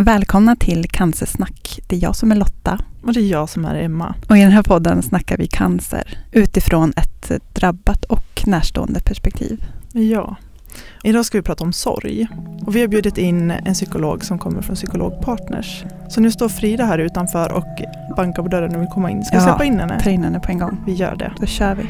Välkomna till Cancersnack. Det är jag som är Lotta. Och det är jag som är Emma. Och i den här podden snackar vi cancer utifrån ett drabbat och närstående perspektiv. Ja. Idag ska vi prata om sorg. Och vi har bjudit in en psykolog som kommer från Psykologpartners. Så nu står Frida här utanför och bankar på dörren och vill komma in. Ska vi Ja, släppa in henne? Ta in henne på en gång. Vi gör det. Då kör vi.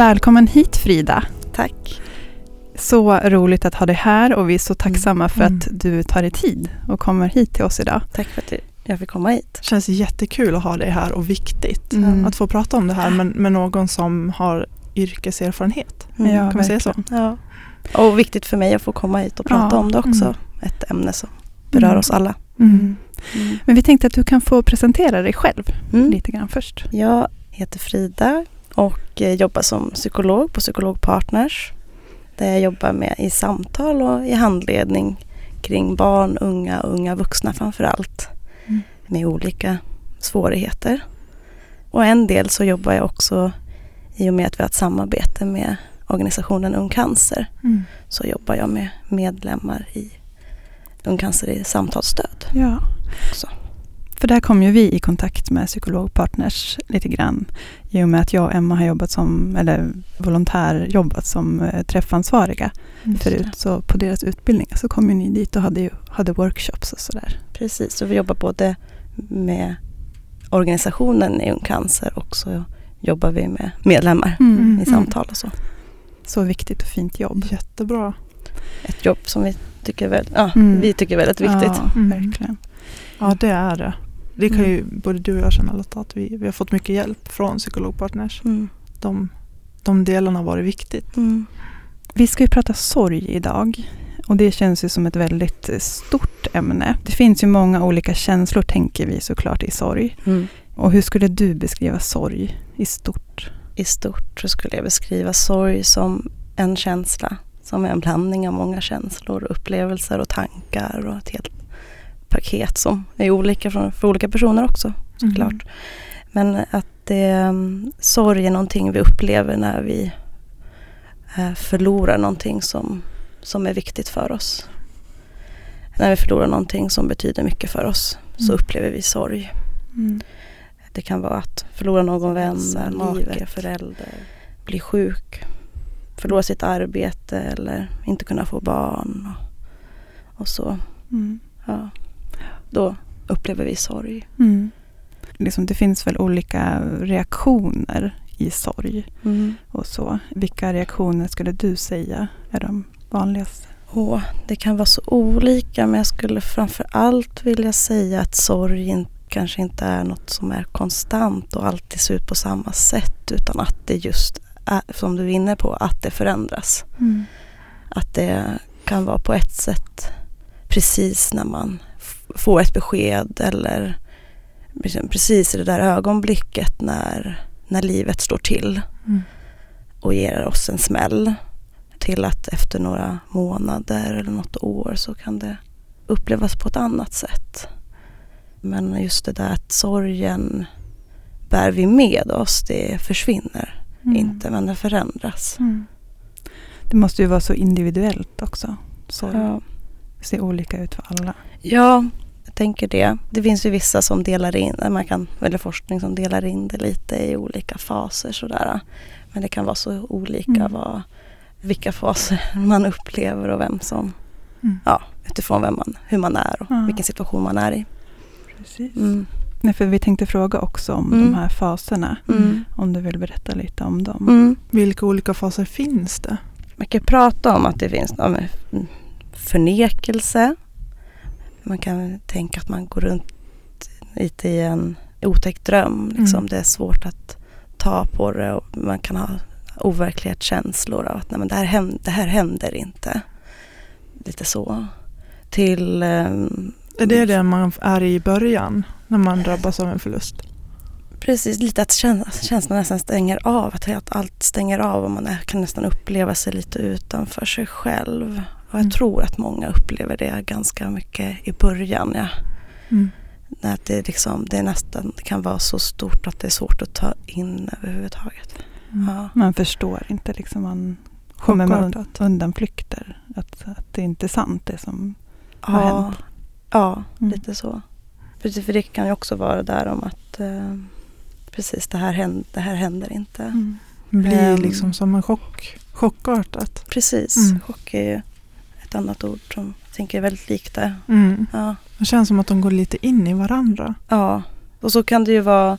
Välkommen hit Frida. Tack. Så roligt att ha dig här och vi är så tacksamma för Mm. att du tar dig tid och kommer hit till oss idag. Tack för att jag fick komma hit. Det känns jättekul att ha dig här och viktigt Mm. att få prata om det här men med någon som har yrkeserfarenhet. Mm. Ja, Kan man säga så? Ja. Och viktigt för mig att få komma hit och prata Ja. om det också. Mm. Ett ämne som berör Mm. oss alla. Mm. Men vi tänkte att du kan få presentera dig själv Mm. lite grann först. Jag heter Frida och eh, jobbar som psykolog på Psykologpartners. Där jag jobbar med i samtal och i handledning kring barn, unga och unga vuxna framför allt. Mm. Med olika svårigheter. Och en del så jobbar jag också i och med att vi har ett samarbete med organisationen Ung Cancer. Mm. så jobbar jag med medlemmar i Ung Cancer i samtalsstöd Ja. också. För där kom ju vi i kontakt med psykologpartners lite grann. I och med att jag och Emma har jobbat som, eller volontärjobbat som eh, träffansvariga förut. Så på deras utbildningar så kom ju ni dit och hade, ju, hade workshops och sådär. Precis, så vi jobbar både med organisationen i Ung Cancer och så jobbar vi med medlemmar Mm. i samtal och så. Så viktigt och fint jobb. Jättebra. Ett jobb som vi tycker, väl, ja, Mm. vi tycker är väldigt viktigt. Ja, Mm. verkligen. Ja det är det. Det kan Mm. ju både du och jag känna Lotta att vi, vi har fått mycket hjälp från Psykologpartners. Mm. De, de delarna har varit viktigt. Mm. Vi ska ju prata sorg idag. Och det känns ju som ett väldigt stort ämne. Det finns ju många olika känslor tänker vi såklart i sorg. Mm. Och hur skulle du beskriva sorg i stort? I stort så skulle jag beskriva sorg som en känsla. Som är en blandning av många känslor, upplevelser och tankar och ett helt paket som är olika för, för olika personer också såklart. Mm. Men att det, um, sorg är någonting vi upplever när vi eh, förlorar någonting som, som är viktigt för oss. När vi förlorar någonting som betyder mycket för oss så Mm. upplever vi sorg. Mm. Det kan vara att förlora någon vän, Hälsa, make, förälder, bli sjuk, förlora sitt arbete eller inte kunna få barn. Och, och så. Mm. Ja. Då upplever vi sorg. Mm. Liksom, det finns väl olika reaktioner i sorg och så. Vilka reaktioner skulle du säga är de vanligaste? Och det kan vara så olika men jag skulle framför allt vilja säga att sorg kanske inte är något som är konstant och alltid ser ut på samma sätt utan att det just är, som du är inne på, att det förändras. Att det kan vara på ett sätt precis när man f- får ett besked eller liksom precis i det där ögonblicket när, när livet står till Mm. och ger oss en smäll till att efter några månader eller något år så kan det upplevas på ett annat sätt. Men just det där att sorgen bär vi med oss, det försvinner Mm. inte men det förändras. Mm. Det måste ju vara så individuellt också. Sorg Ja. Ser olika ut för alla. Ja, jag tänker det. Det finns ju vissa som delar in, man kan, eller forskning som delar in det lite i olika faser sådär. Men det kan vara så olika Mm. vad, vilka faser man upplever och vem som, Mm. ja, utifrån vem man, hur man är och Ja. vilken situation man är i. Precis. Mm. Nej, för vi tänkte fråga också om Mm. de här faserna. Mm. Om du vill berätta lite om dem. Mm. Vilka olika faser finns det? Man kan prata om att det finns ja, mm, förnekelse. Man kan tänka att man går runt lite i en otäck dröm. Liksom. Mm. Det är svårt att ta på det och man kan ha overklighetskänslor av att nej, men det, här händer, det här händer inte. Lite så. Till ehm, Är det det man är i början när man drabbas av en förlust? Precis, lite att käns känslan nästan stänger av. Att allt stänger av och man är, kan nästan uppleva sig lite utanför sig själv. Och jag Mm. tror att många upplever det ganska mycket i början. Ja. Mm. När att det, liksom, det nästan kan vara så stort att det är svårt att ta in överhuvudtaget. Mm. Ja. Man förstår inte, liksom, man kommer med und- undanflykter. Att, att det inte är sant det som har Ja, hänt. ja Mm. lite så. Precis, för det kan ju också vara där om att eh, precis det här, händer, det här händer inte. Mm. Blir liksom som en chock, chockartat. Precis, Mm. chock är ju ett annat ord som jag tänker är väldigt likt det. Mm. Ja. Det känns som att de går lite in i varandra. ja, och så kan det ju vara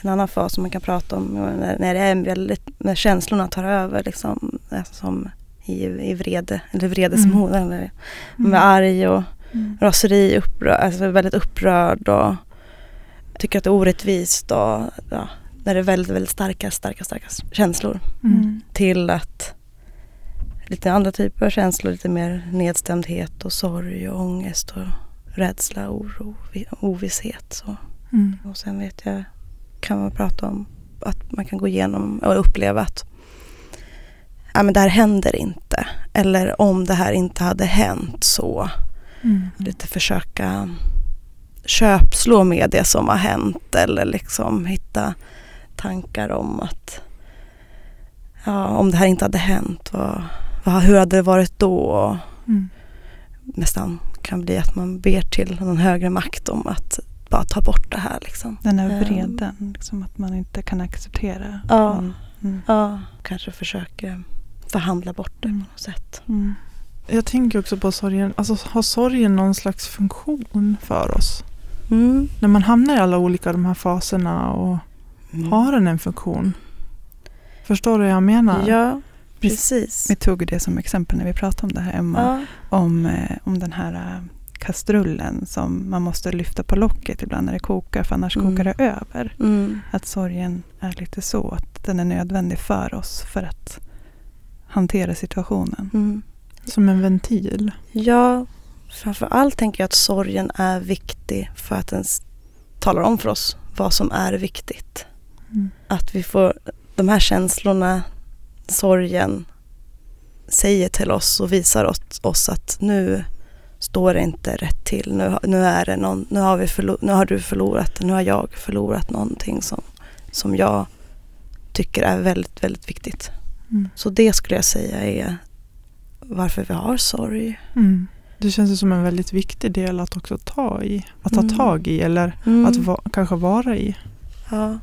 en annan fas som man kan prata om när, när det är väldigt, när känslorna tar över liksom, eh, som i, i vrede, eller vredesmod, eller med arg och Mm. raseri, upprör, alltså väldigt upprörd och tycker att det är orättvist och ja, när det är väldigt, väldigt starka, starka, starka känslor Mm. till att lite andra typer av känslor, lite mer nedstämdhet och sorg och ångest och rädsla, oro, vi- ovisshet. Så. Mm. Och sen vet jag, kan man prata om att man kan gå igenom och uppleva att ja, men det här händer inte. Eller om det här inte hade hänt så Mm. lite försöka köpslå med det som har hänt eller liksom hitta tankar om att ja, om det här inte hade hänt, vad, vad, hur hade det varit då? Mm. nästan kan bli att man ber till någon högre makt om att bara ta bort det här. Liksom. Den här Ehm. vreden, liksom att man inte kan acceptera. Ja. Mm. Mm. Ja, kanske försöker förhandla bort det Mm. på något sätt. Mm. Jag tänker också på sorgen. Alltså, har sorgen någon slags funktion för oss? Mm. När man hamnar i alla olika de här faserna och Mm. har den en funktion? Förstår du vad jag menar? Ja, precis. Vi tog det som exempel när vi pratade om det här Emma. Ja. Om, eh, om den här eh, kastrullen som man måste lyfta på locket ibland när det kokar för annars Mm. kokar det över. Mm. Att sorgen är lite så, att den är nödvändig för oss för att hantera situationen. Mm. Som en ventil. Ja, framför allt tänker jag att sorgen är viktig för att den talar om för oss vad som är viktigt. Mm. Att vi får de här känslorna, sorgen, säger till oss och visar oss att nu står det inte rätt till. Nu, nu, är det någon, nu, har, vi nu har du förlorat, nu har jag förlorat någonting som, som jag tycker är väldigt, väldigt viktigt. Mm. Så det skulle jag säga är varför vi har sorg. Mm. Det känns som en väldigt viktig del att också ta i. Att ta Mm. tag i eller Mm. att va- kanske vara i. Ja.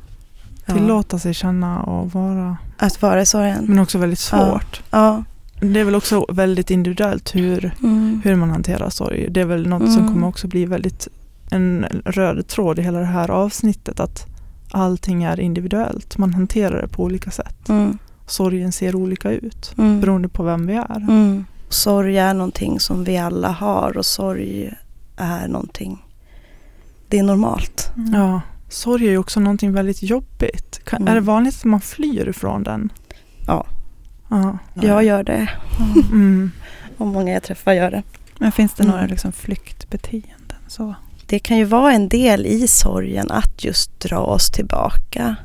Tillåta sig känna och vara. Att vara i sorgen. Men också väldigt svårt. Ja. Det är väl också väldigt individuellt hur, Mm. hur man hanterar sorg. Det är väl något som Mm. kommer också bli väldigt en röd tråd i hela det här avsnittet. Att allting är individuellt. Man hanterar det på olika sätt. Mm. Sorgen ser olika ut Mm. beroende på vem vi är. Mm. Sorg är någonting som vi alla har och sorg är någonting, det är normalt. Ja, sorg är ju också någonting väldigt jobbigt. Kan, Mm. Är det vanligt att man flyr ifrån den? Ja. Ja. Jag gör det Mm. och många jag träffar gör det. Men finns det några Mm. liksom flyktbeteenden? Så? Det kan ju vara en del i sorgen att just dra oss tillbaka.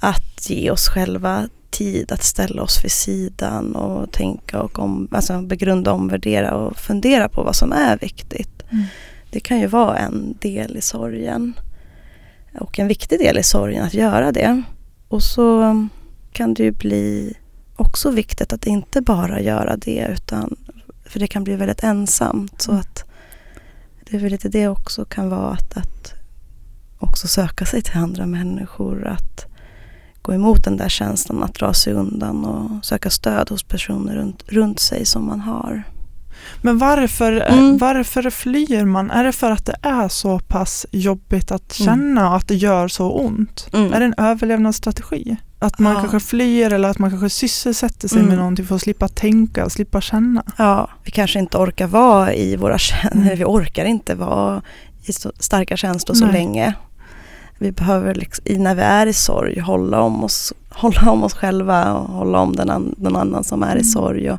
Att ge oss själva tid att ställa oss vid sidan och tänka och om, alltså begrunda, omvärdera och fundera på vad som är viktigt. Mm. Det kan ju vara en del i sorgen. Och en viktig del i sorgen att göra det. Och så kan det ju bli också viktigt att inte bara göra det utan för det kan bli väldigt ensamt. Så Mm. att det är väl lite det också kan vara att, att också söka sig till andra människor. Att gå emot den där känslan att dra sig undan och söka stöd hos personer runt, runt sig som man har. Men varför, Mm. varför flyr man? Är det för att det är så pass jobbigt att Mm. känna och att det gör så ont? Mm. Är det en överlevnadsstrategi? Att man Ja. kanske flyr eller att man kanske sysselsätter sig Mm. med någonting för att slippa tänka slippa känna? Ja, vi kanske inte orkar vara i våra känslor, Mm. vi orkar inte vara i så starka känslor så Nej. länge. Vi behöver, liksom, i- när vi är i sorg, hålla om oss, hålla om oss själva och hålla om den an, någon annan som är i Mm. sorg. Och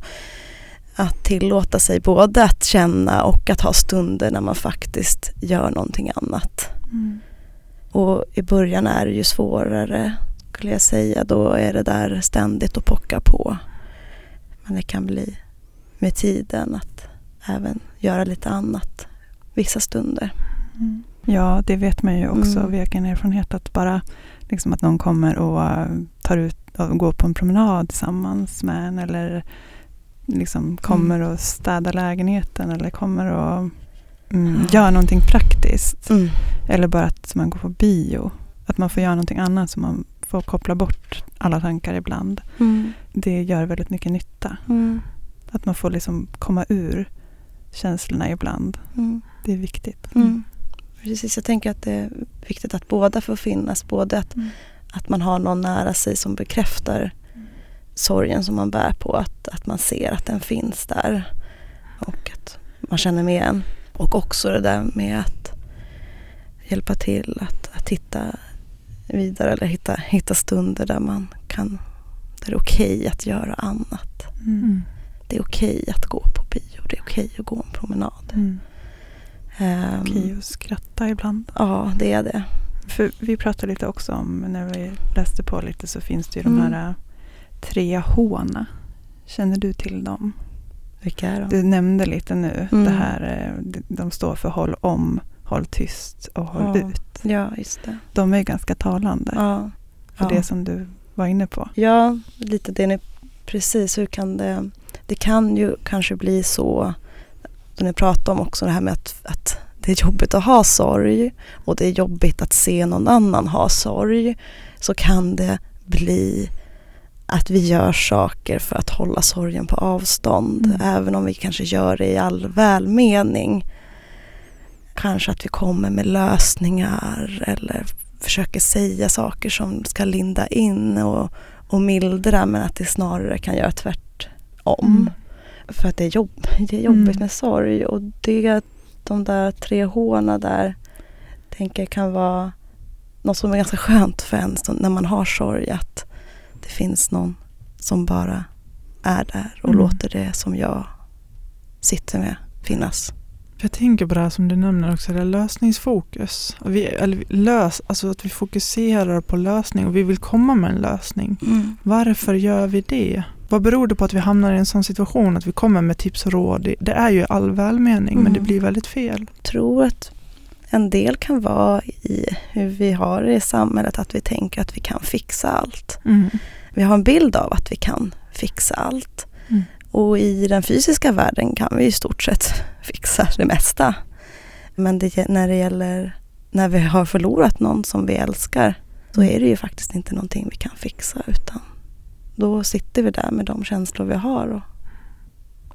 att tillåta sig både att känna och att ha stunder när man faktiskt gör någonting annat. Mm. Och i början är det ju svårare skulle jag säga. Då är det där ständigt att pocka på. Men det kan bli med tiden att även göra lite annat vissa stunder. Mm. Ja, det vet man ju också Mm. av egen erfarenhet att bara liksom att någon kommer och tar ut och går på en promenad tillsammans med en eller liksom kommer och städar lägenheten eller kommer och mm, Ja. gör någonting praktiskt. Mm. Eller bara att man går på bio. Att man får göra någonting annat så man får koppla bort alla tankar ibland. Mm. Det gör väldigt mycket nytta. Mm. Att man får liksom komma ur känslorna ibland. Mm. Det är viktigt. Mm. Precis, jag tänker att det är viktigt att båda får finnas. Både att, Mm. att man har någon nära sig som bekräftar sorgen som man bär på. Att, att man ser att den finns där. Och att man känner med en. Och också det där med att hjälpa till att, att hitta vidare eller hitta, hitta stunder där man kan där det är okej att göra annat. Mm. Det är okej att gå på bio. Det är okej att gå en promenad. Mm. Ehm, Okej att skratta ibland. Ja, det är det. För vi pratade lite också om, när vi läste på lite så finns det ju de Mm. här tre H-na. Känner du till dem? Vilka är de? Du nämnde lite nu. Mm. Det här, äh, de- står för håll om, håll tyst och håll Ja. ut. Ja, just det. De är ganska talande Ja. för ja. det som du var inne på. ja, lite det ni, precis. Hur kan det, det kan ju kanske bli så, som ni pratade om också det här med att, att det är jobbigt att ha sorg och det är jobbigt att se någon annan ha sorg. Så kan det bli att vi gör saker för att hålla sorgen på avstånd. Mm. Även om vi kanske gör det i all välmening. Kanske att vi kommer med lösningar eller försöker säga saker som ska linda in och, och mildra men att det snarare kan göra tvärtom. Mm. För att det är, jobb, det är jobbigt Mm. med sorg och det, de där tre hårna där tänker jag kan vara något som är ganska skönt för en när man har sorg att det finns någon som bara är där och Mm. låter det som jag sitter med finnas. Jag tänker på det här som du nämner också, det lösningsfokus. Vi, eller lös, alltså att vi fokuserar på lösning och vi vill komma med en lösning. Varför gör vi det? Vad beror det på att vi hamnar i en sån situation att vi kommer med tips och råd? Det- är ju all välmening men det Mm. blir väldigt fel. tror att en del kan vara i hur vi har det i samhället att vi tänker att vi kan fixa allt. Mm. Vi har en bild av att vi kan fixa allt. Mm. Och i den fysiska världen kan vi i stort sett fixa det mesta. Men det, när det gäller när vi har förlorat någon som vi älskar så är det ju faktiskt inte någonting vi kan fixa utan då sitter vi där med de känslor vi har. Och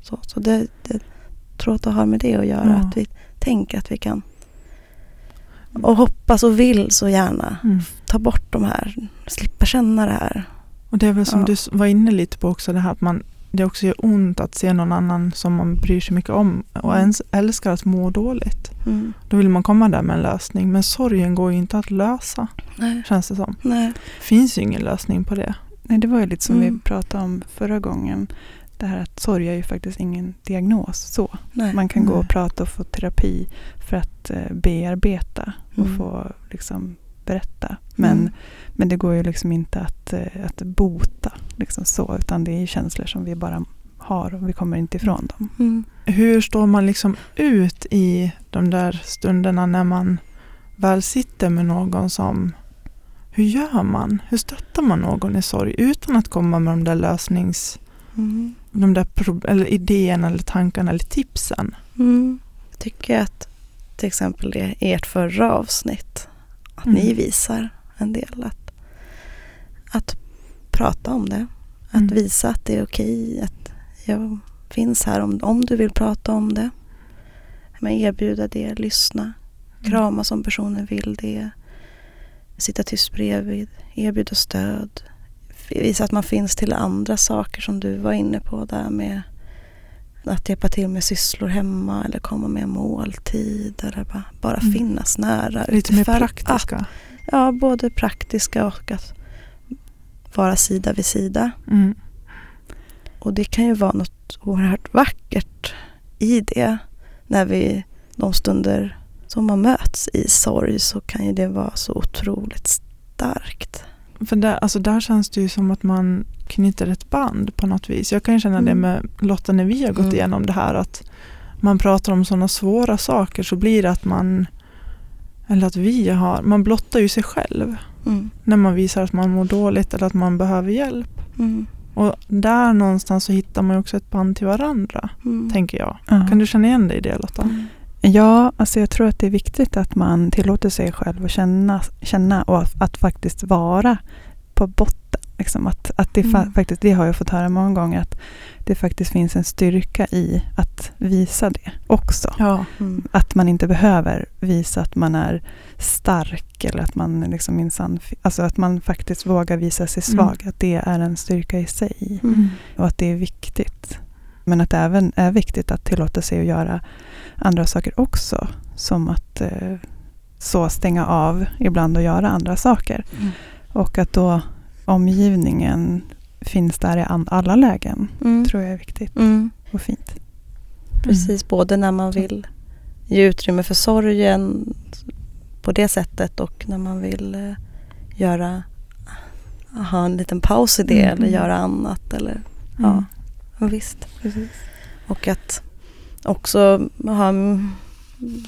så så det, det tror att det har med det att göra. Ja. Att vi tänker att vi kan och hoppas och vill så gärna Mm. ta bort de här, slippa känna det här. Och det är väl som Ja. du var inne lite på också det här att man det också gör ont att se någon annan som man bryr sig mycket om och Mm. ens älskar att må dåligt. Mm. Då vill man komma där med en lösning. Men sorgen går ju inte att lösa, Nej. känns det som. Nej. finns ju ingen lösning på det. Nej, det var ju lite som Mm. vi pratade om förra gången. Det här att sorg är ju faktiskt ingen diagnos. Så. Nej. Man kan gå och prata och få terapi för att eh, bearbeta och Mm. få liksom, berätta. Men, Mm. men det går ju liksom inte att, eh, att bota liksom så, utan det är ju känslor som vi bara har och vi kommer inte ifrån dem. Mm. Hur står man liksom ut i de där stunderna när man väl sitter med någon som hur gör man? Hur stöttar man någon i sorg utan att komma med de där lösnings Mm. de där pro- eller idéerna eller tankarna eller tipsen? Mm. Jag tycker att till exempel det i ert förra avsnitt att Mm. ni visar en del att, att prata om det. Att Mm. visa att det är okej att jag finns här om, om du vill prata om det. Men erbjuda det, lyssna, krama som personen vill det. Sitta tyst bredvid, erbjuda stöd. Visa att man finns till andra saker som du var inne på där med att hjälpa till med sysslor hemma eller komma med en måltid eller bara, bara Mm. finnas nära. Lite mer praktiska. Att, ja, både praktiska och att vara sida vid sida. Mm. Och det kan ju vara något oerhört vackert i det. När vi, de stunder som man möts i sorg så kan ju det vara så otroligt starkt. För där, alltså där känns det ju som att man knyter ett band på något vis. Jag kan ju känna mm. det med Lotta när vi har gått mm. igenom det här att man pratar om sådana svåra saker så blir det att man eller att vi har, man blottar ju sig själv mm. när man visar att man mår dåligt eller att man behöver hjälp. Mm. Och där någonstans så hittar man också ett band till varandra, mm. tänker jag. Ja. Kan du känna igen dig i det Lotta? Ja, alltså jag tror att det är viktigt att man tillåter sig själv att känna, känna och att, att faktiskt vara på botten. Liksom att, att det, mm. faktiskt, det har jag fått höra många gånger, att det faktiskt finns en styrka i att visa det också. Ja. Mm. Att man inte behöver visa att man är stark eller att man liksom minsann, alltså att man faktiskt vågar visa sig svag. Mm. Att det är en styrka i sig mm. och att det är viktigt. Men att det även är viktigt att tillåta sig att göra andra saker också. Som att eh, så stänga av ibland och göra andra saker. Mm. Och att då omgivningen finns där i alla lägen. Mm. tror jag är viktigt mm. och fint. Precis, både när man vill ge utrymme för sorgen på det sättet och när man vill eh, göra ha en liten paus i det mm. eller göra annat. Eller, ja, mm. visst. Precis. Och att också ha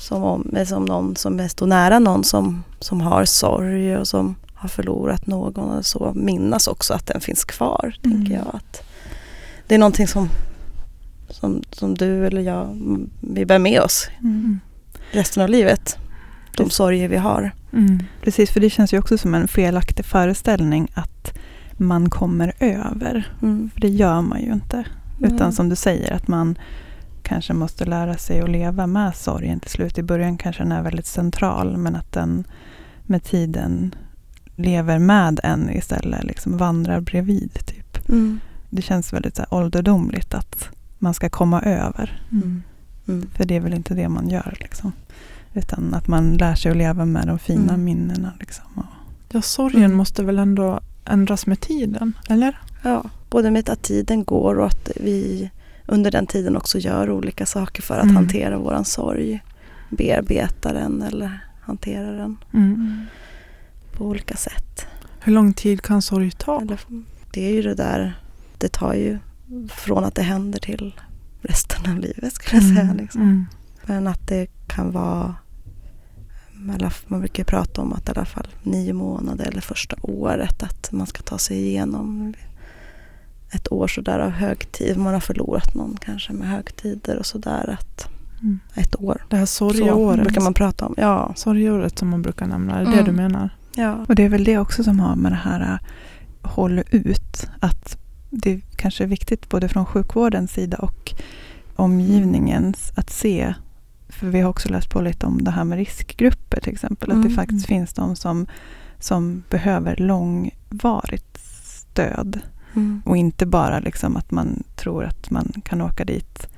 som, om, som någon som är står nära någon som, som har sorg och som har förlorat någon och så minnas också att den finns kvar. Mm. tänker jag att Det är någonting som, som, som du eller jag, vi bär med oss mm. resten av livet. De sorger vi har. Mm. Precis, för det känns ju också som en felaktig föreställning att man kommer över. Mm. För det gör man ju inte. Utan som du säger, att man kanske måste lära sig att leva med sorgen till slut. I början kanske den är väldigt central men att den med tiden lever med en istället, liksom vandrar bredvid. Typ. Mm. Det känns väldigt så här, ålderdomligt att man ska komma över. Mm. Mm. För det är väl inte det man gör. Liksom. Utan att man lär sig att leva med de fina mm. minnena. Liksom. Ja, sorgen mm. måste väl ändå ändras med tiden, eller? Ja, både med att tiden går och att vi under den tiden också gör olika saker för att mm. hantera våran sorg. Bearbeta den eller hantera den mm. på olika sätt. Hur lång tid kan sorg ta? Eller, det är ju det där, det tar ju från att det händer till resten av livet skulle jag säga. Mm. Liksom. Mm. Men att det kan vara man brukar prata om att i alla fall nio månader eller första året att man ska ta sig igenom ett år sådär av högtid. Man har förlorat någon kanske med högtider och sådär. mm. Ett år. Det här sorgeåret. brukar man prata om. Ja. Sorgeåret som man brukar nämna. Är det mm. det du menar? Ja. Och det är väl det också som har med det här äh, håll ut. Att det kanske är viktigt både från sjukvårdens sida och omgivningens att se. För vi har också läst på lite om det här med riskgrupper till exempel. Att det mm. faktiskt finns de som, som behöver långvarigt stöd. Mm. Och inte bara liksom att man tror att man kan åka dit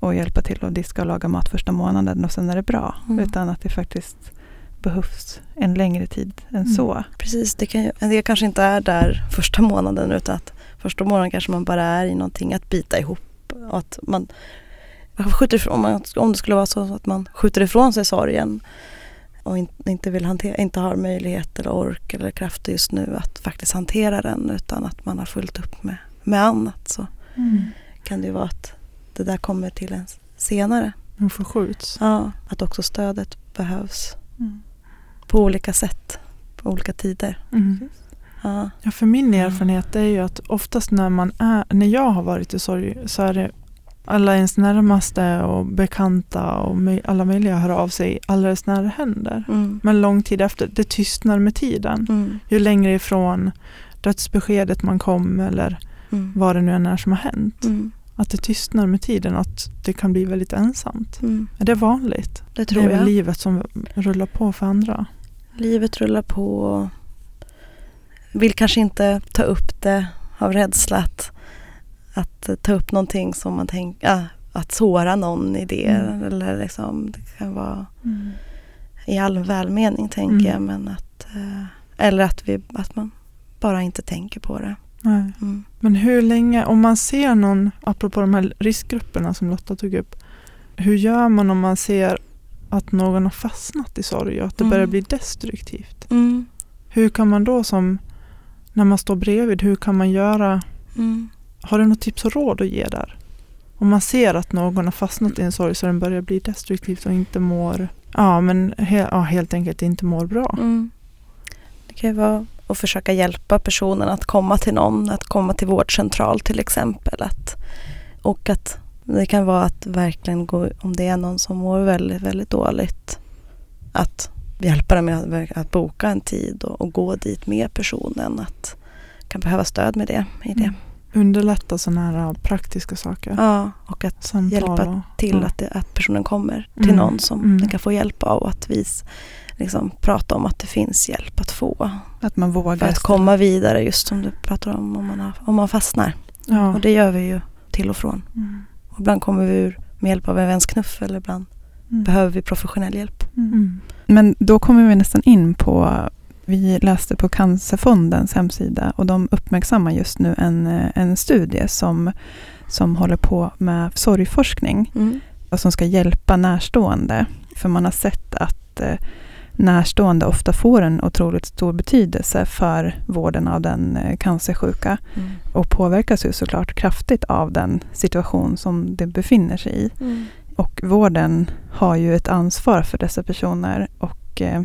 och hjälpa till och diska och laga mat första månaden och sen är det bra. Mm. Utan att det faktiskt behövs en längre tid än mm. så. Precis, det, kan, det kanske inte är där första månaden utan att första månaden kanske man bara är i någonting att bita ihop. Och att man skjuter ifrån, om det skulle vara så att man skjuter ifrån sig sorgen och inte, vill hantera, inte har möjlighet eller ork eller kraft just nu att faktiskt hantera den utan att man har fullt upp med, med annat så mm. kan det ju vara att det där kommer till en senare. Den förskjuts. Ja, att också stödet behövs mm. på olika sätt, på olika tider. Mm. Ja. ja. för min erfarenhet är ju att oftast när man är, när jag har varit i sorg så är det alla ens närmaste och bekanta och alla möjliga hör av sig alldeles när det händer. Mm. Men lång tid efter, det tystnar med tiden. Mm. Ju längre ifrån dödsbeskedet man kom eller mm. vad det nu än är som har hänt. Mm. Att det tystnar med tiden och att det kan bli väldigt ensamt. Mm. Är det vanligt? Det tror jag. Det är jag. livet som rullar på för andra. Livet rullar på. Vill kanske inte ta upp det av rädsla att att ta upp någonting som man tänker, ja, att såra någon i det. Mm. Eller liksom, det kan vara mm. i all välmening tänker mm. jag. Men att, eh, eller att, vi, att man bara inte tänker på det. Mm. Men hur länge, om man ser någon, apropå de här riskgrupperna som Lotta tog upp. Hur gör man om man ser att någon har fastnat i sorg och att det Mm. börjar bli destruktivt. Mm. Hur kan man då som, när man står bredvid, hur kan man göra, Mm. Har du något tips och råd att ge där? Om man ser att någon har fastnat i en sorg så den börjar bli destruktivt och inte mår, ja men he, ja, helt enkelt inte mår bra. Mm. Det kan ju vara att försöka hjälpa personen att komma till någon, att komma till vårdcentral till exempel. Att, och att det kan vara att verkligen gå, om det är någon som mår väldigt, väldigt dåligt, att hjälpa dem med att, att boka en tid och, och gå dit med personen. Att kan behöva stöd med det. I det. Mm. Underlätta sådana här praktiska saker. Ja, och att Samtal hjälpa och, till ja. att, det, att personen kommer till Mm. någon som Mm. den kan få hjälp av och att vi liksom prata om att det finns hjälp att få. Att man vågar. För att komma vidare just som du pratar om, om man, har, om man fastnar. Ja. Och det gör vi ju till och från. Mm. Och ibland kommer vi ur med hjälp av en väns knuff eller ibland Mm. behöver vi professionell hjälp. Mm. Men då kommer vi nästan in på, vi läste på Cancerfondens hemsida och de uppmärksammar just nu en, eh, en studie som, som håller på med sorgforskning Mm. och som ska hjälpa närstående. För man har sett att eh, närstående ofta får en otroligt stor betydelse för vården av den eh, cancersjuka Mm. och påverkas ju såklart kraftigt av den situation som det befinner sig i. Mm. Och vården har ju ett ansvar för dessa personer och eh,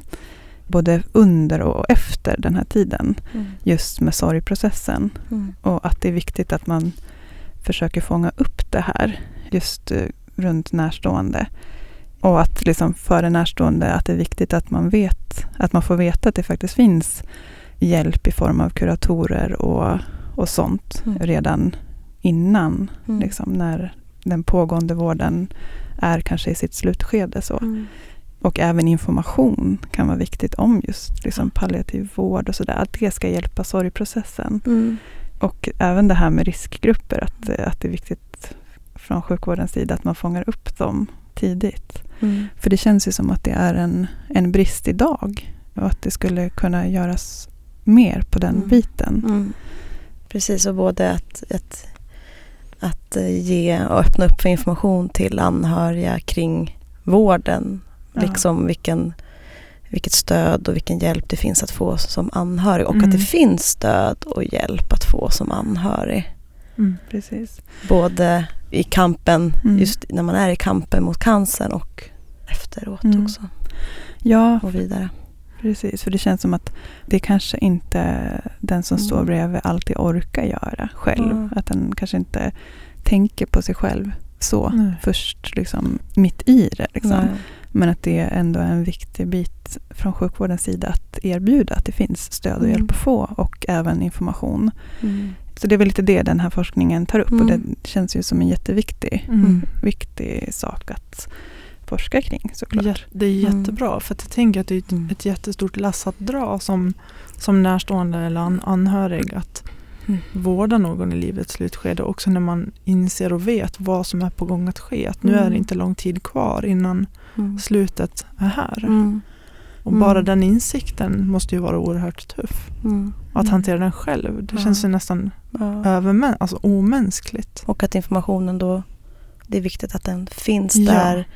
både under och efter den här tiden Mm. just med sorgprocessen. Mm. Och att det är viktigt att man försöker fånga upp det här just eh, runt närstående. Och att liksom för en närstående att det är viktigt att man vet, att man får veta att det faktiskt finns hjälp i form av kuratorer och, och sånt Mm. redan innan, Mm. liksom när den pågående vården är kanske i sitt slutskede. Så. Mm. Och även information kan vara viktigt om just liksom palliativ vård och sådär. Att det ska hjälpa sorgprocessen. Mm. Och även det här med riskgrupper, att, att det är viktigt från sjukvårdens sida att man fångar upp dem tidigt. Mm. För det känns ju som att det är en, en brist idag och att det skulle kunna göras mer på den Mm. biten. Mm. Precis, och både att, att, att eh, ge och öppna upp för information till anhöriga kring vården. Ja. Liksom vilken, vilket stöd och vilken hjälp det finns att få som anhörig. Och Mm. att det finns stöd och hjälp att få som anhörig. Mm. Precis. Både i kampen, Mm. just när man är i kampen mot cancern och efteråt Mm. också. Ja, Och vidare. precis. För det känns som att det kanske inte den som Mm. står bredvid alltid orkar göra själv. Mm. Att den kanske inte tänker på sig själv så Nej. först liksom mitt i det. Liksom. Men att det ändå är en viktig bit från sjukvårdens sida att erbjuda att det finns stöd och Mm. hjälp att få och även information. Mm. Så det är väl lite det den här forskningen tar upp och Mm. det känns ju som en jätteviktig Mm. viktig sak att forska kring såklart. Det är Mm. jättebra för att jag tänker att det är ett, Mm. ett jättestort lass att dra som, som närstående eller an, anhörig att Mm. vårda någon i livets slutskede också när man inser och vet vad som är på gång att ske. Att nu är Mm. det inte lång tid kvar innan Mm. slutet är här. Mm. Och bara Mm. den insikten måste ju vara oerhört tuff. Mm. Att Mm. hantera den själv, det Ja. känns ju nästan Ja. övermän- alltså omänskligt. Och att informationen då, det är viktigt att den finns Ja. där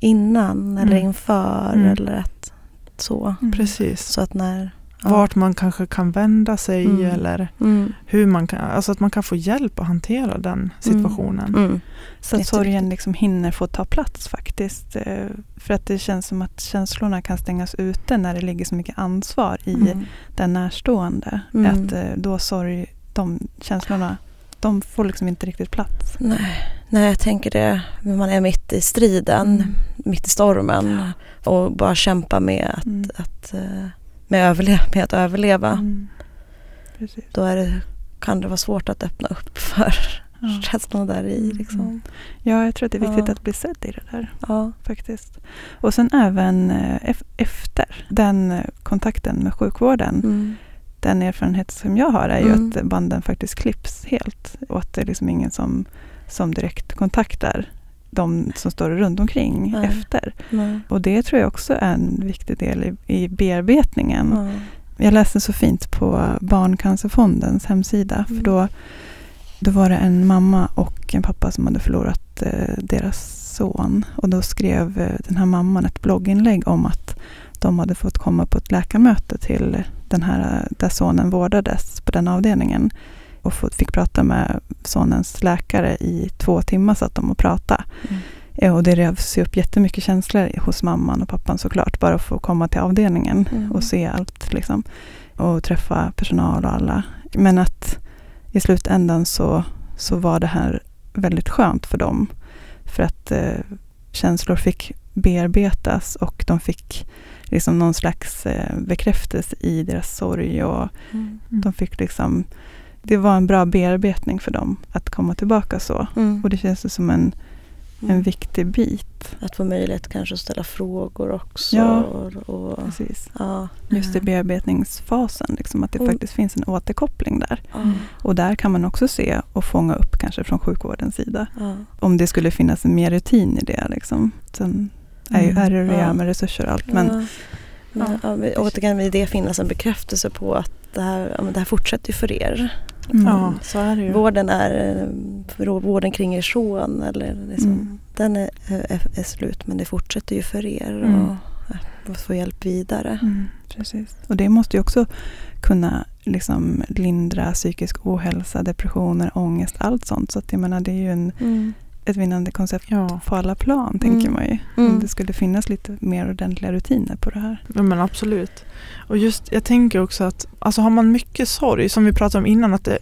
innan eller Mm. inför Mm. eller att så. Mm. Precis. Så att när... ja. Vart man kanske kan vända sig Mm. eller Mm. hur man kan, alltså att man kan få hjälp att hantera den situationen. Mm. Så att sorgen liksom hinner få ta plats faktiskt. Eh, För att det känns som att känslorna kan stängas ute när det ligger så mycket ansvar i Mm. den närstående. Mm. Att eh, då sorg, de känslorna, de får liksom inte riktigt plats. Nej. Nej, jag tänker det. Man är mitt i striden, Mm. mitt i stormen och bara kämpa med att, Mm. att, eh, med, överle- med att överleva. Mm. Då är det, kan det vara svårt att öppna upp för Ja. där i. Liksom. ja, jag tror att det är viktigt Ja. att bli sedd i det där. Ja. faktiskt. Och sen även eh, ef- efter den kontakten med sjukvården. Mm. Den erfarenhet som jag har är ju Mm. att banden faktiskt klipps helt. Och att det är liksom ingen som, som direkt kontaktar de som står runt omkring Nej. efter. Nej. Och det tror jag också är en viktig del i, i bearbetningen. Ja. Jag läste så fint på Barncancerfondens hemsida. Mm. För då, då var det en mamma och en pappa som hade förlorat eh, deras son. Och då skrev eh, den här mamman ett blogginlägg om att de hade fått komma på ett läkarmöte till den här, där sonen vårdades på den avdelningen. Och fick prata med sonens läkare i två timmar satt de och pratade. Mm. Och det revs upp jättemycket känslor hos mamman och pappan såklart. Bara att få komma till avdelningen mm. och se allt. Liksom. Och träffa personal och alla. Men att i slutändan så, så var det här väldigt skönt för dem. För att eh, känslor fick bearbetas och de fick liksom någon slags eh, bekräftelse i deras sorg. Och mm. de fick liksom, det var en bra bearbetning för dem att komma tillbaka så. Mm. Och det känns som en en mm. viktig bit. Att få möjlighet kanske att ställa frågor också. Ja, och, precis. Ja. Just i bearbetningsfasen, liksom, att det och, faktiskt finns en återkoppling där. Mm. Och där kan man också se och fånga upp kanske från sjukvårdens sida. Ja. Om det skulle finnas mer rutin i det. Liksom. Sen är ju mm. RRE ja. med resurser och allt. Men, ja. Ja, återigen det finnas en bekräftelse på att det här, det här fortsätter för er. Mm. Ja, så är det ju. Vården, är, vården kring er son, eller liksom, mm. den är, är, är, slut men det fortsätter ju för er mm. och att få hjälp vidare. Mm, precis. Och det måste ju också kunna liksom lindra psykisk ohälsa, depressioner, ångest, allt sånt. Så att jag menar, det är ju en, mm. Ett vinnande koncept ja. på alla plan, tänker mm. man ju. Om mm. det skulle finnas lite mer ordentliga rutiner på det här. Ja men absolut. Och just, jag tänker också att alltså har man mycket sorg, som vi pratade om innan, att det,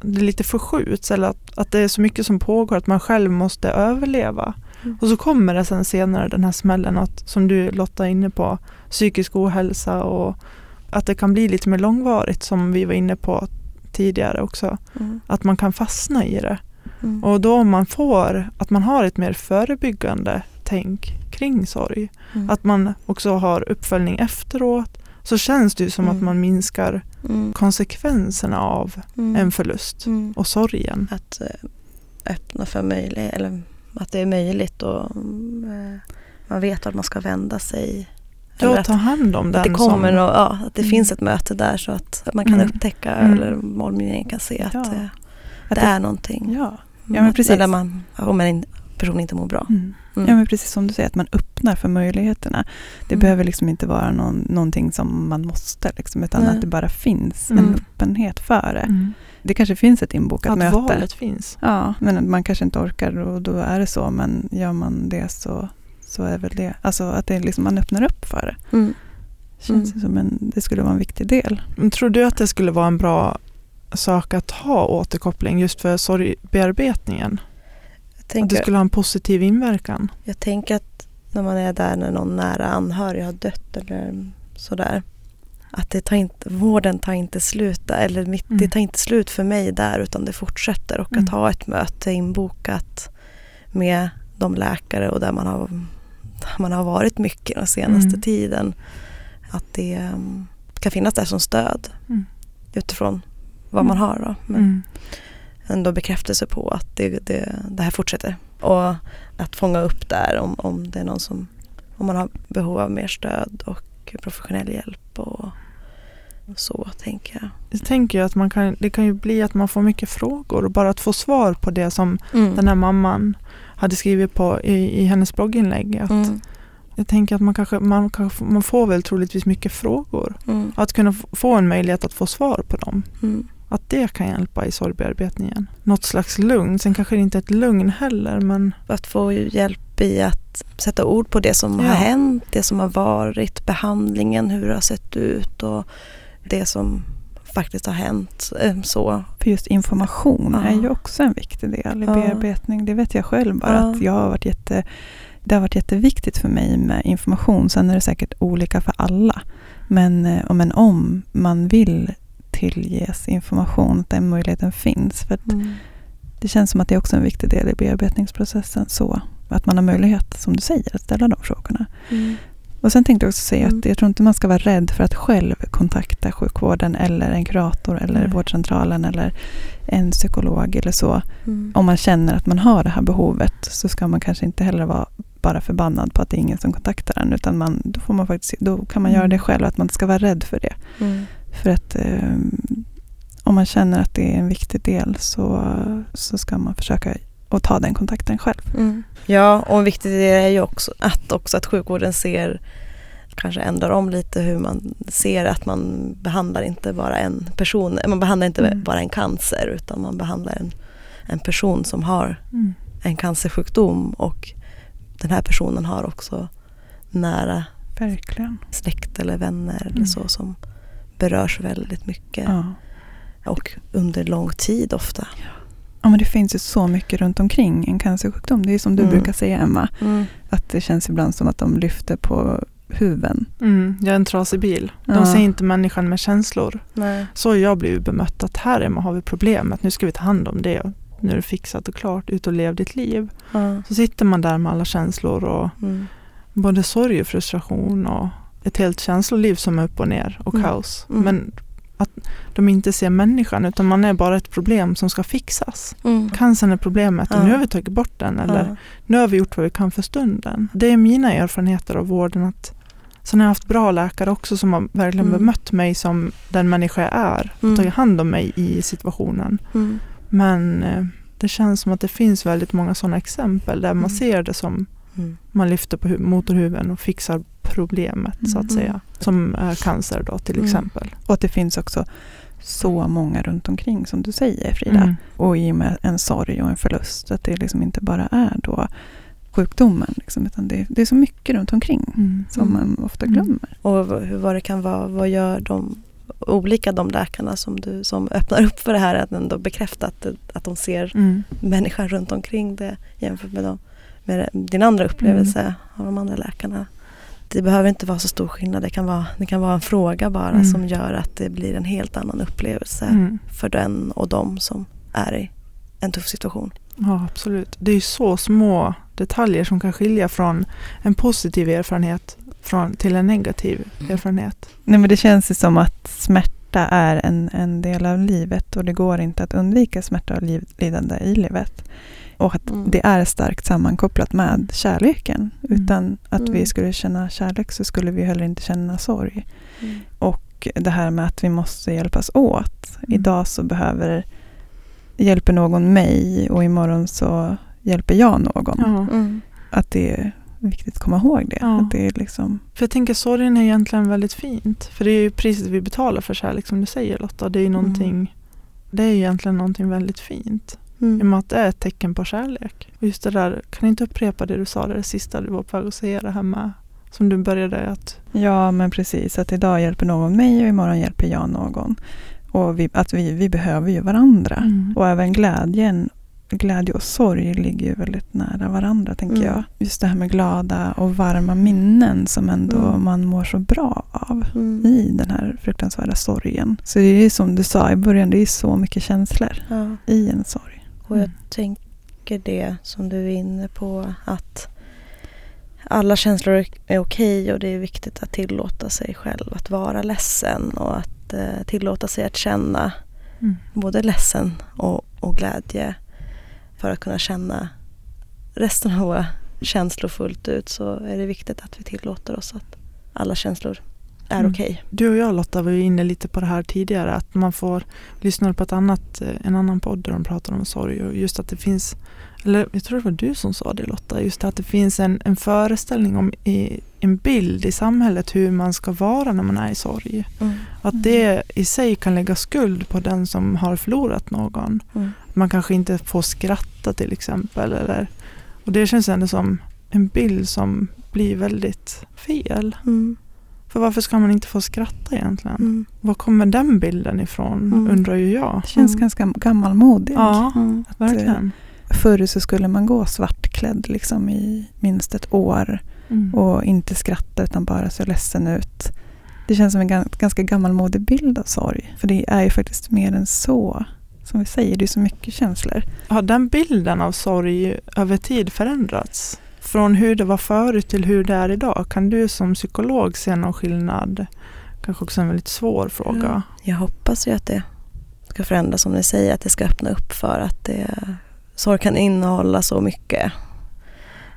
det lite förskjuts eller att, att det är så mycket som pågår att man själv måste överleva. Mm. Och så kommer det sen senare den här smällen att, som du Lotta är inne på, psykisk ohälsa och att det kan bli lite mer långvarigt som vi var inne på tidigare också. Mm. Att man kan fastna i det. Mm. Och då om man får, att man har ett mer förebyggande tänk kring sorg. Mm. Att man också har uppföljning efteråt så känns det ju som mm. att man minskar mm. konsekvenserna av mm. en förlust mm. och sorgen. Att äh, öppna för möjlighet, eller att det är möjligt och äh, man vet vart man ska vända sig. Ja, ta hand om den. Att det, kommer som... och, ja, att det finns ett möte där så att man kan upptäcka eller målmyndigheten kan se att, ja. Att det, det, är någonting. Ja, ja men precis. Eller man, om en person inte mår bra. Mm. Ja men precis som du säger, att man öppnar för möjligheterna. Det mm. behöver liksom inte vara någon, någonting som man måste, liksom, utan Nej. att det bara finns mm. en öppenhet för det. Mm. Det kanske finns ett inbokat att möte. Att valet finns. Ja, men man kanske inte orkar och då är det så. Men gör man det så, så är väl det, alltså att det liksom, man öppnar upp för det. Mm. Känns mm. som en, det skulle vara en viktig del. Men tror du att det skulle vara en bra sak att ha återkoppling just för sorgbearbetningen? tänker, att det skulle ha en positiv inverkan? Jag tänker att när man är där när någon nära anhörig har dött eller sådär. Att det tar inte, vården tar inte slut eller mitt, mm. det tar inte slut för mig där utan det fortsätter. Och mm. att ha ett möte inbokat med de läkare och där man har, man har varit mycket den senaste mm. tiden. Att det um, kan finnas där som stöd mm. utifrån vad man mm. har. Då. Men, mm ändå bekräftelse på att det, det, det här fortsätter. Och att fånga upp där om, om det är någon som, om man har behov av mer stöd och professionell hjälp och så tänker jag. Jag tänker att man kan, det kan ju bli att man får mycket frågor och bara att få svar på det som mm. den här mamman hade skrivit på i, i hennes blogginlägg. Att mm. Jag tänker att man kanske, man kanske, man får väl troligtvis mycket frågor. Mm. Att kunna få en möjlighet att få svar på dem. Att det kan hjälpa i sorgbearbetningen. Något slags lugn. Sen kanske det inte är ett lugn heller men... Att få hjälp i att sätta ord på det som ja. har hänt, det som har varit, behandlingen, hur det har sett ut och det som faktiskt har hänt. Eh, så. För just information ja. är ju också en viktig del i ja. bearbetning. Det vet jag själv bara att jag har varit jätte det har varit jätteviktigt för mig med information. Sen är det säkert olika för alla. Men, eh, men om man vill tillges information, att den möjligheten finns. För mm. Det känns som att det är också en viktig del i bearbetningsprocessen. Så att man har möjlighet, som du säger, att ställa de frågorna. Mm. Och Sen tänkte jag också säga mm. att jag tror inte man ska vara rädd för att själv kontakta sjukvården eller en kurator eller mm. vårdcentralen eller en psykolog eller så. Mm. Om man känner att man har det här behovet så ska man kanske inte heller vara bara förbannad på att det är ingen som kontaktar en. Utan man, då, får man faktiskt, då kan man göra mm. det själv, att man inte ska vara rädd för det. Mm. För att eh, om man känner att det är en viktig del så, så ska man försöka och ta den kontakten själv. Mm. Ja, och viktigt är ju också att, också att sjukvården ser kanske ändrar om lite hur man ser att man behandlar inte bara en person, man behandlar inte mm. bara en cancer utan man behandlar en, en person som har mm. en cancersjukdom och den här personen har också nära Verkligen. släkt eller vänner mm. eller så som berörs väldigt mycket. Ja. Och under lång tid ofta. Ja, men det finns ju så mycket runt omkring en cancersjukdom. Det är som du mm. brukar säga Emma. Mm. Att det känns ibland som att de lyfter på huven. Mm, jag är en trasig bil. De ja. ser inte människan med känslor. Nej. Så har jag blivit bemött att här Emma har vi problem. Att nu ska vi ta hand om det. Nu är det fixat och klart. Ut och lev ditt liv. Ja. Så sitter man där med alla känslor och mm. både sorg och frustration och ett helt känsloliv som är upp och ner och Mm. kaos. Mm. Men att de inte ser människan utan man är bara ett problem som ska fixas. Mm. Cancern är problemet och Ja. nu har vi tagit bort den eller Ja. nu har vi gjort vad vi kan för stunden. Det är mina erfarenheter av vården att Sen har jag haft bra läkare också som har verkligen Mm. bemött mig som den människa jag är och Mm. tagit hand om mig i situationen. Mm. Men eh, det känns som att det finns väldigt många sådana exempel där man Mm. ser det som Mm. man lyfter på hu- motorhuven och fixar problemet så att Mm. säga. Som är cancer då till Mm. exempel. Och att det finns också så många runt omkring som du säger Frida. Mm. Och i och med en sorg och en förlust. Att det liksom inte bara är då sjukdomen. Liksom, utan det, det är så mycket runt omkring Mm. som Mm. man ofta Mm. glömmer. Och hur, vad det kan vara, vad gör de olika de läkarna som, du, som öppnar upp för det här att ändå bekräfta att, att de ser Mm. människan runt omkring det jämfört med, dem, med din andra upplevelse av de andra läkarna. Det behöver inte vara så stor skillnad. Det kan vara, det kan vara en fråga bara Mm. som gör att det blir en helt annan upplevelse Mm. för den och de som är i en tuff situation. Ja, absolut. Det är ju så små detaljer som kan skilja från en positiv erfarenhet från, till en negativ Mm. erfarenhet. Nej, men det känns ju som att smärta är en, en del av livet och det går inte att undvika smärta och liv, lidande i livet. Och att Mm. det är starkt sammankopplat med kärleken. Mm. Utan att vi Mm. skulle känna kärlek så skulle vi heller inte känna sorg. Och det här med att vi måste hjälpas åt. Mm. Idag så behöver hjälper någon mig och imorgon så hjälper jag någon. Ja. Mm. Att det är viktigt att komma ihåg det. Ja. Att det är liksom, För jag tänker sorgen är egentligen väldigt fint. För det är ju priset vi betalar för kärlek som du säger Lotta. Det är ju någonting, det är egentligen någonting väldigt fint. I och Mm. med att det är ett tecken på kärlek. Och just det där, kan du inte upprepa det du sa, det, det sista du var på väg att säga det här med, som du började att, ja men precis, att idag hjälper någon mig och imorgon hjälper jag någon. Och vi, att vi, vi behöver ju varandra. Mm. Och även glädjen, glädje och sorg ligger ju väldigt nära varandra tänker Mm. jag. Just det här med glada och varma minnen som ändå Mm. man mår så bra av Mm. i den här fruktansvärda sorgen. Så det är ju som du sa i början, det är så mycket känslor Ja. i en sorg. Och jag Mm. tänker det som du är inne på att alla känslor är okej och det är viktigt att tillåta sig själv att vara ledsen och att eh, tillåta sig att känna Mm. både ledsen och, och glädje för att kunna känna resten av våra känslor fullt ut så är det viktigt att vi tillåter oss att alla känslor är Mm. okej. Du och jag Lotta var ju inne lite på det här tidigare att man får lyssna på ett annat, eh, en annan podd där de pratar om sorg och just att det finns, eller jag tror det var du som sa det Lotta, just att det finns en, en föreställning om i, en bild i samhället hur man ska vara när man är i sorg. Mm. Att det i sig kan lägga skuld på den som har förlorat någon. Mm. Man kanske inte får skratta till exempel. Eller, och det känns ändå som en bild som blir väldigt fel. Mm. För varför ska man inte få skratta egentligen? Mm. Var kommer den bilden ifrån Mm. undrar ju jag. Det känns Mm. ganska gammalmodig. Ja, Mm. Att, verkligen. Förr så skulle man gå svartklädd liksom i minst ett år Mm. och inte skratta utan bara se ledsen ut. Det känns som en gan- ganska gammalmodig bild av sorg. För det är ju faktiskt mer än så. Som vi säger, det är så mycket känslor. Har den bilden av sorg över tid förändrats? Från hur det var förut till hur det är idag? Kan du som psykolog se någon skillnad? Kanske också en väldigt svår fråga. Jag hoppas ju att det ska förändras som ni säger, att det ska öppna upp för att det, sorg kan innehålla så mycket.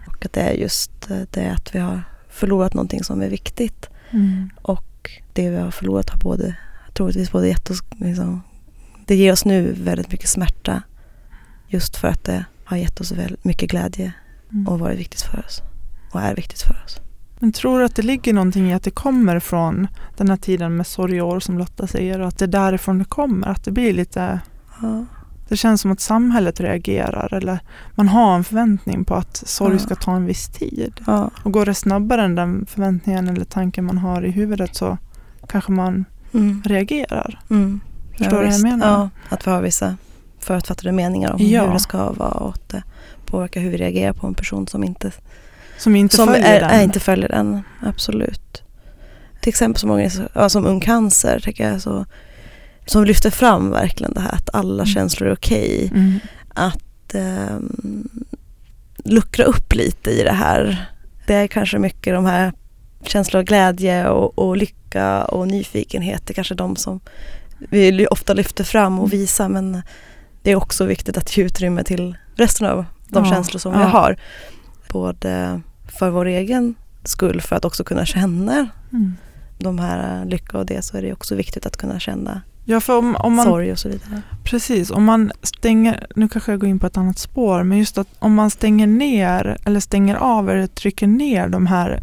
Och att det är just det att vi har förlorat någonting som är viktigt. Mm. Och det vi har förlorat har både, troligtvis både gett oss, liksom, det ger oss nu väldigt mycket smärta. Just för att det har gett oss väldigt mycket glädje Mm. och varit viktigt för oss. Och är viktigt för oss. Men tror du att det ligger någonting i att det kommer från den här tiden med sorgeår som Lotta säger och att det är därifrån det kommer? Att det blir lite Ja. Det känns som att samhället reagerar eller man har en förväntning på att sorg Ja. ska ta en viss tid. Ja. Och går det snabbare än den förväntningen eller tanken man har i huvudet så kanske man Mm. reagerar. Mm. Förstår du vad jag menar? Ja, att vi har vissa förutfattade meningar om hur det ska vara och det påverkar hur vi reagerar på en person som inte, Som inte som följer är, den. är inte följer den. Absolut. Till exempel som, ja, som Ung Cancer, tycker jag, så, som lyfter fram verkligen det här att alla Mm. känslor är okej. Mm. Att ehm, luckra upp lite i det här. Det är kanske mycket de här känslor av glädje och, och lycka och nyfikenhet. Det är kanske de som vi ofta lyfter fram och visar men det är också viktigt att ge utrymme till resten av de Ja, känslor som ja. vi har. Både för vår egen skull för att också kunna känna Mm. de här lycka och det så är det också viktigt att kunna känna Ja, för om, om man, sorg och så vidare. precis, om man stänger, nu kanske jag går in på ett annat spår, men just att om man stänger ner eller stänger av eller trycker ner de här,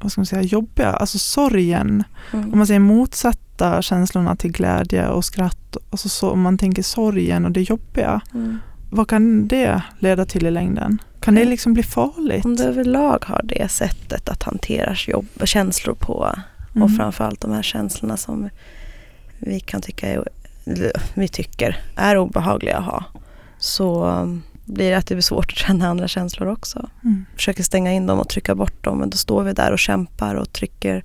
vad ska man säga, jobbiga, alltså sorgen, Mm. om man säger motsatta känslorna till glädje och skratt, alltså så, om man tänker sorgen och det jobbiga, Mm. Vad kan det leda till i längden? Kan det liksom bli farligt? Om du överlag har det sättet att hantera jobb och känslor på och Mm. framförallt de här känslorna som vi kan tycka är, vi tycker är obehagliga att ha så blir det att det blir svårt att känna andra känslor också. Mm. Försöker stänga in dem och trycka bort dem men då står vi där och kämpar och trycker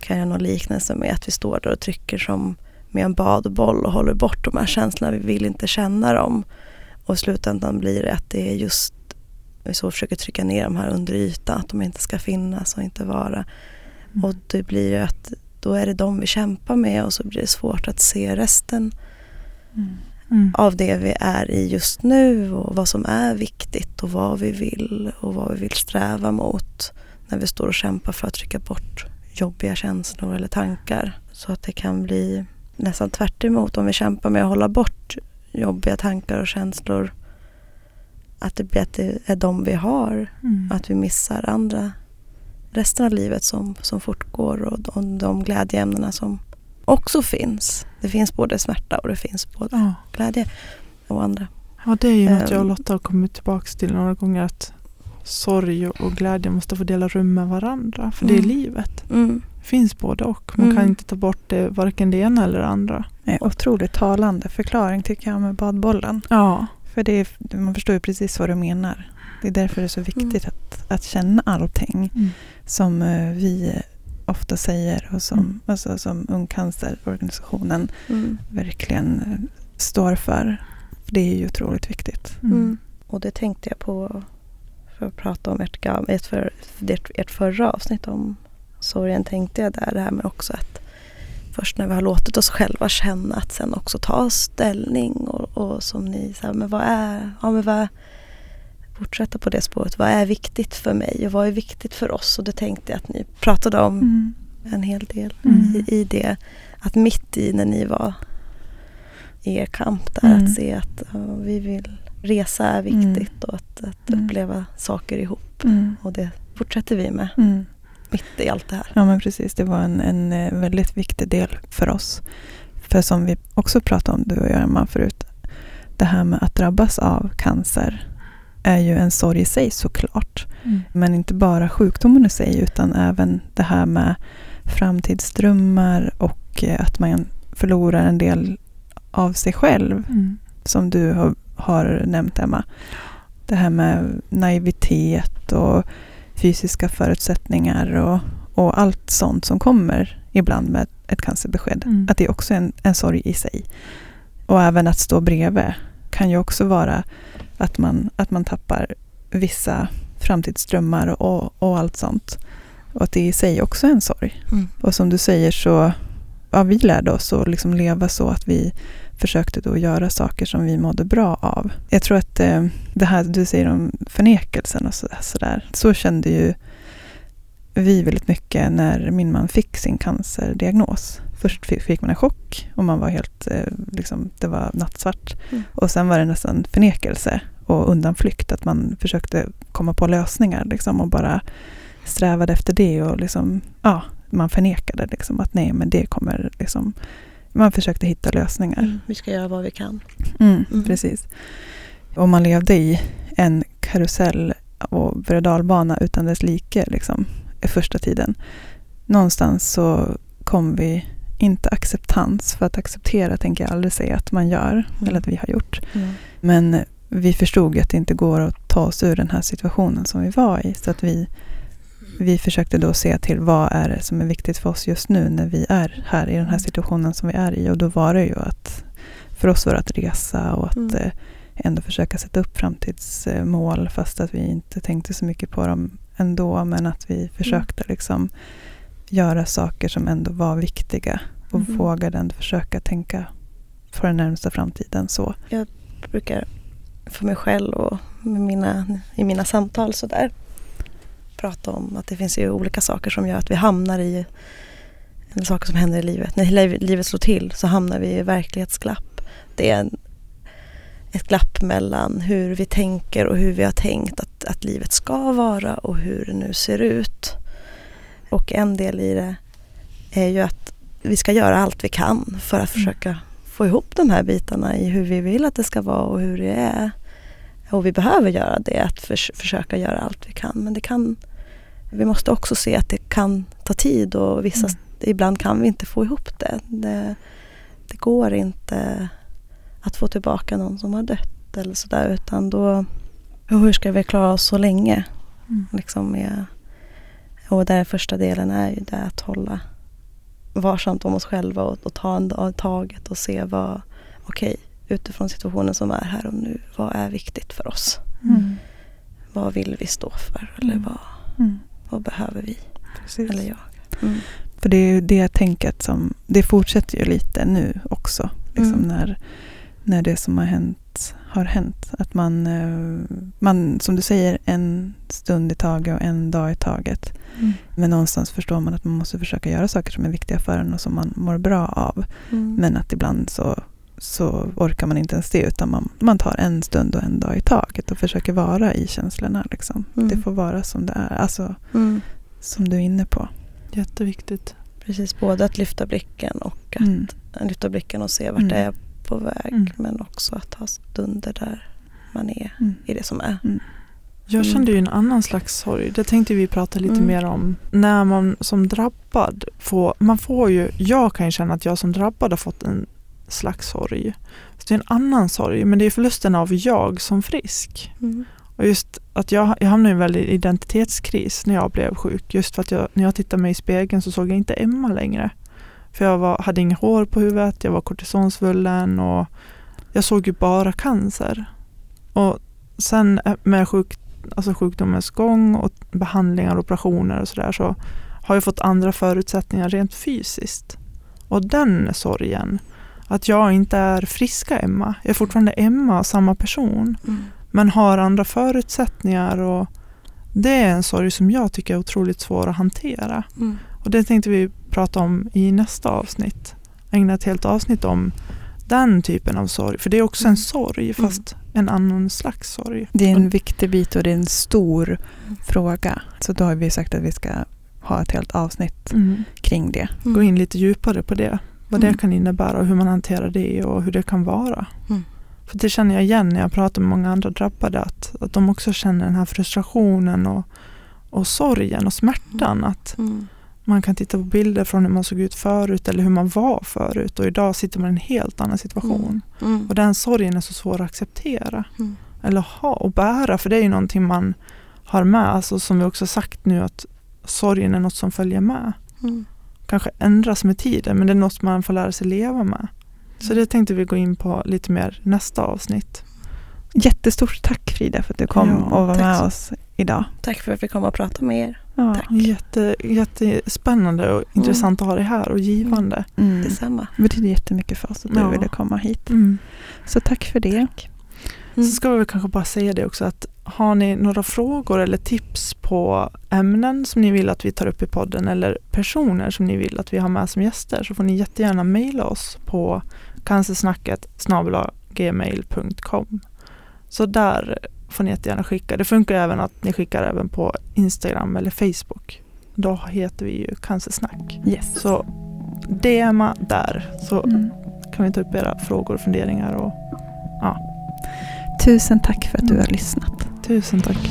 kan jag någon liknelse med att vi står där och trycker som med en badboll och håller bort de här känslorna. Vi vill inte känna dem. Och i slutändan blir det att det är just vi så försöker trycka ner de här under ytan, att de inte ska finnas och inte vara. Mm. Och det blir ju att då är det de vi kämpar med och så blir det svårt att se resten Mm. av det vi är i just nu och vad som är viktigt och vad vi vill och vad vi vill sträva mot när vi står och kämpar för att trycka bort jobbiga känslor eller tankar. Så att det kan bli nästan tvärt om vi kämpar med att hålla bort jobbiga tankar och känslor. Att det blir att det är de vi har Mm. att vi missar andra resten av livet som, som fortgår och de, de glädjeämnena som också finns. Det finns både smärta och det finns både Ja. glädje och andra. ja, det är ju något jag och Ehm. Lotta har kommit tillbaka till några gånger att sorg och glädje måste få dela rum med varandra, för det är Mm. livet. Mm. Det finns både och. Man kan Mm. inte ta bort det, varken det ena eller det andra. Eh, Otroligt talande förklaring tycker jag med badbollen. Ja. För det är, man förstår ju precis vad du menar. Det är därför det är så viktigt att, att känna allting Mm. som eh, vi ofta säger och som, Mm. alltså, som Ung Cancer-organisationen Mm. verkligen eh, står för. Det är ju otroligt viktigt. Mm. Och det tänkte jag på för att prata om ert, gam- ert, för, ert, ert förra avsnitt om sorgen tänkte jag där det här med också att först när vi har låtit oss själva känna att sen också ta ställning och, och som ni sa, men vad är, ja men vad fortsätta på det spåret, vad är viktigt för mig och vad är viktigt för oss och det tänkte jag att ni pratade om Mm. en hel del Mm. i, i det. Att mitt i när ni var i er kamp där Mm. att se att ja, vi vill resa är viktigt och att, att Mm. uppleva saker ihop. Mm. Och det fortsätter vi med Mm. Mitt i allt det här. Ja men precis, det var en, en eh, väldigt viktig del för oss. För som vi också pratade om, du och jag Emma, förut. Det här med att drabbas av cancer är ju en sorg i sig såklart. Mm. Men inte bara sjukdomen i sig utan även det här med framtidsdrömmar och eh, att man förlorar en del av sig själv. Mm. Som du har, har nämnt Emma. Det här med naivitet och fysiska förutsättningar och, och allt sånt som kommer ibland med ett cancerbesked. Mm. Att det är också en, en sorg i sig. Och även att stå bredvid kan ju också vara att man, att man tappar vissa framtidsdrömmar och, och allt sånt. Och att det i sig också är en sorg. Mm. Och som du säger så, ja, vi lärde oss att liksom leva så att vi försökte då göra saker som vi mådde bra av. Jag tror att eh, det här du säger om förnekelsen och så, så så kände ju vi väldigt mycket när min man fick sin cancerdiagnos. Först fi- fick man en chock och man var helt, eh, liksom, det var nattsvart. Mm. Och sen var det nästan förnekelse. och undanflykt. Att man försökte komma på lösningar liksom, och bara strävade efter det. och liksom, ja, Man förnekade liksom, att nej, men det kommer... Liksom, man försökte hitta lösningar. Mm, vi ska göra vad vi kan. Mm, mm. Precis. Och man levde i en karusell och berg utan dess like liksom, i första tiden. Någonstans så kom vi inte acceptans. För att acceptera tänker jag aldrig säga att man gör, mm. eller att vi har gjort. Mm. Men vi förstod att det inte går att ta oss ur den här situationen som vi var i. Så att vi, vi försökte då se till vad är det som är viktigt för oss just nu när vi är här i den här mm. situationen som vi är i. Och då var det ju att för oss var det att resa och att mm. Eh, ändå försöka sätta upp framtidsmål fast att vi inte tänkte så mycket på dem ändå. Men att vi försökte mm. liksom göra saker som ändå var viktiga och mm. vågade ändå försöka tänka på den närmsta framtiden. så. Jag brukar för mig själv och mina, i mina samtal sådär prata om att det finns ju olika saker som gör att vi hamnar i eller saker som händer i livet. När livet slår till så hamnar vi i verklighetsglapp. Det är en, ett glapp mellan hur vi tänker och hur vi har tänkt att, att livet ska vara och hur det nu ser ut. Och en del i det är ju att vi ska göra allt vi kan för att mm. försöka få ihop de här bitarna i hur vi vill att det ska vara och hur det är. Och vi behöver göra det, att för, försöka göra allt vi kan. Men det kan, vi måste också se att det kan ta tid och vissa, mm. ibland kan vi inte få ihop det. det. det. går inte att få tillbaka någon som har dött eller sådär utan då, hur ska vi klara oss så länge? Mm. Liksom med, och där första delen är ju det att hålla varsamt om oss själva och, och ta en taget och se vad, okej, okay, utifrån situationen som är här och nu, vad är viktigt för oss? Mm. Vad vill vi stå för? Eller mm. vad, mm. vad behöver vi? Precis. Eller jag. Mm. För det är ju det tänket som, det fortsätter ju lite nu också. Liksom mm. när, när det som har hänt har hänt. Att man, eh, man, som du säger, en stund i taget och en dag i taget. Mm. Men någonstans förstår man att man måste försöka göra saker som är viktiga för en och som man mår bra av. Mm. Men att ibland så, så orkar man inte ens det utan man, man tar en stund och en dag i taget och försöker vara i känslorna. Liksom. Mm. Det får vara som det är, alltså, mm. som du är inne på. Jätteviktigt. Precis, både att lyfta blicken och att mm. lyfta blicken och se vart mm. det är på väg. Mm. Men också att ha stunder där man är mm. i det som är. Mm. Jag kände ju en annan slags sorg. Det tänkte vi prata lite mm. mer om. När man som drabbad får, man får ju, jag kan ju känna att jag som drabbad har fått en slags sorg. Så det är en annan sorg, men det är förlusten av jag som frisk. Mm. Och just att jag, jag hamnade i en väldig identitetskris när jag blev sjuk. Just för att jag, när jag tittade mig i spegeln så såg jag inte Emma längre. För jag var, hade inget hår på huvudet, jag var kortisonsvullen och jag såg ju bara cancer. Och sen med sjuk, alltså sjukdomens gång och behandlingar och operationer och sådär så har jag fått andra förutsättningar rent fysiskt. Och den sorgen, att jag inte är friska Emma, jag är fortfarande Emma, samma person, mm. men har andra förutsättningar och det är en sorg som jag tycker är otroligt svår att hantera. Mm. Och det tänkte vi prata om i nästa avsnitt. Ägna ett helt avsnitt om den typen av sorg. För det är också en mm. sorg mm. fast mm. en annan slags sorg. Det är en viktig bit och det är en stor mm. fråga. Så då har vi sagt att vi ska ha ett helt avsnitt mm. kring det. Gå in lite djupare på det. Vad det kan innebära och hur man hanterar det och hur det kan vara. För det känner jag igen när jag pratar med många andra drabbade. Att, att de också känner den här frustrationen och, och sorgen och smärtan. Att man kan titta på bilder från hur man såg ut förut eller hur man var förut och idag sitter man i en helt annan situation. Mm. Mm. Och den sorgen är så svår att acceptera. Mm. Eller ha och bära, för det är ju någonting man har med. Alltså som vi också sagt nu att sorgen är något som följer med. Mm. Kanske ändras med tiden men det är något man får lära sig leva med. Så det tänkte vi gå in på lite mer nästa avsnitt. Jättestort tack Frida för att du kom ja, och var med oss idag. Tack för att vi kom och prata med er. Ja, Tack. Jätte, jättespännande och mm. intressant att ha dig här och givande. Mm. mm. Detsamma. Det betyder jättemycket för oss att du ja. ville komma hit. Mm. Så tack för det. Tack. Mm. Så ska vi kanske bara säga det också att har ni några frågor eller tips på ämnen som ni vill att vi tar upp i podden eller personer som ni vill att vi har med som gäster så får ni jättegärna mejla oss på cancersnacket gmail.com Så där får ni jättegärna skicka. Det funkar även att ni skickar även på Instagram eller Facebook. Då heter vi ju Cancersnack. Yes. Så DMa där så Mm. kan vi ta upp era frågor och funderingar. Och, Tusen tack för att du har lyssnat. tusen tack.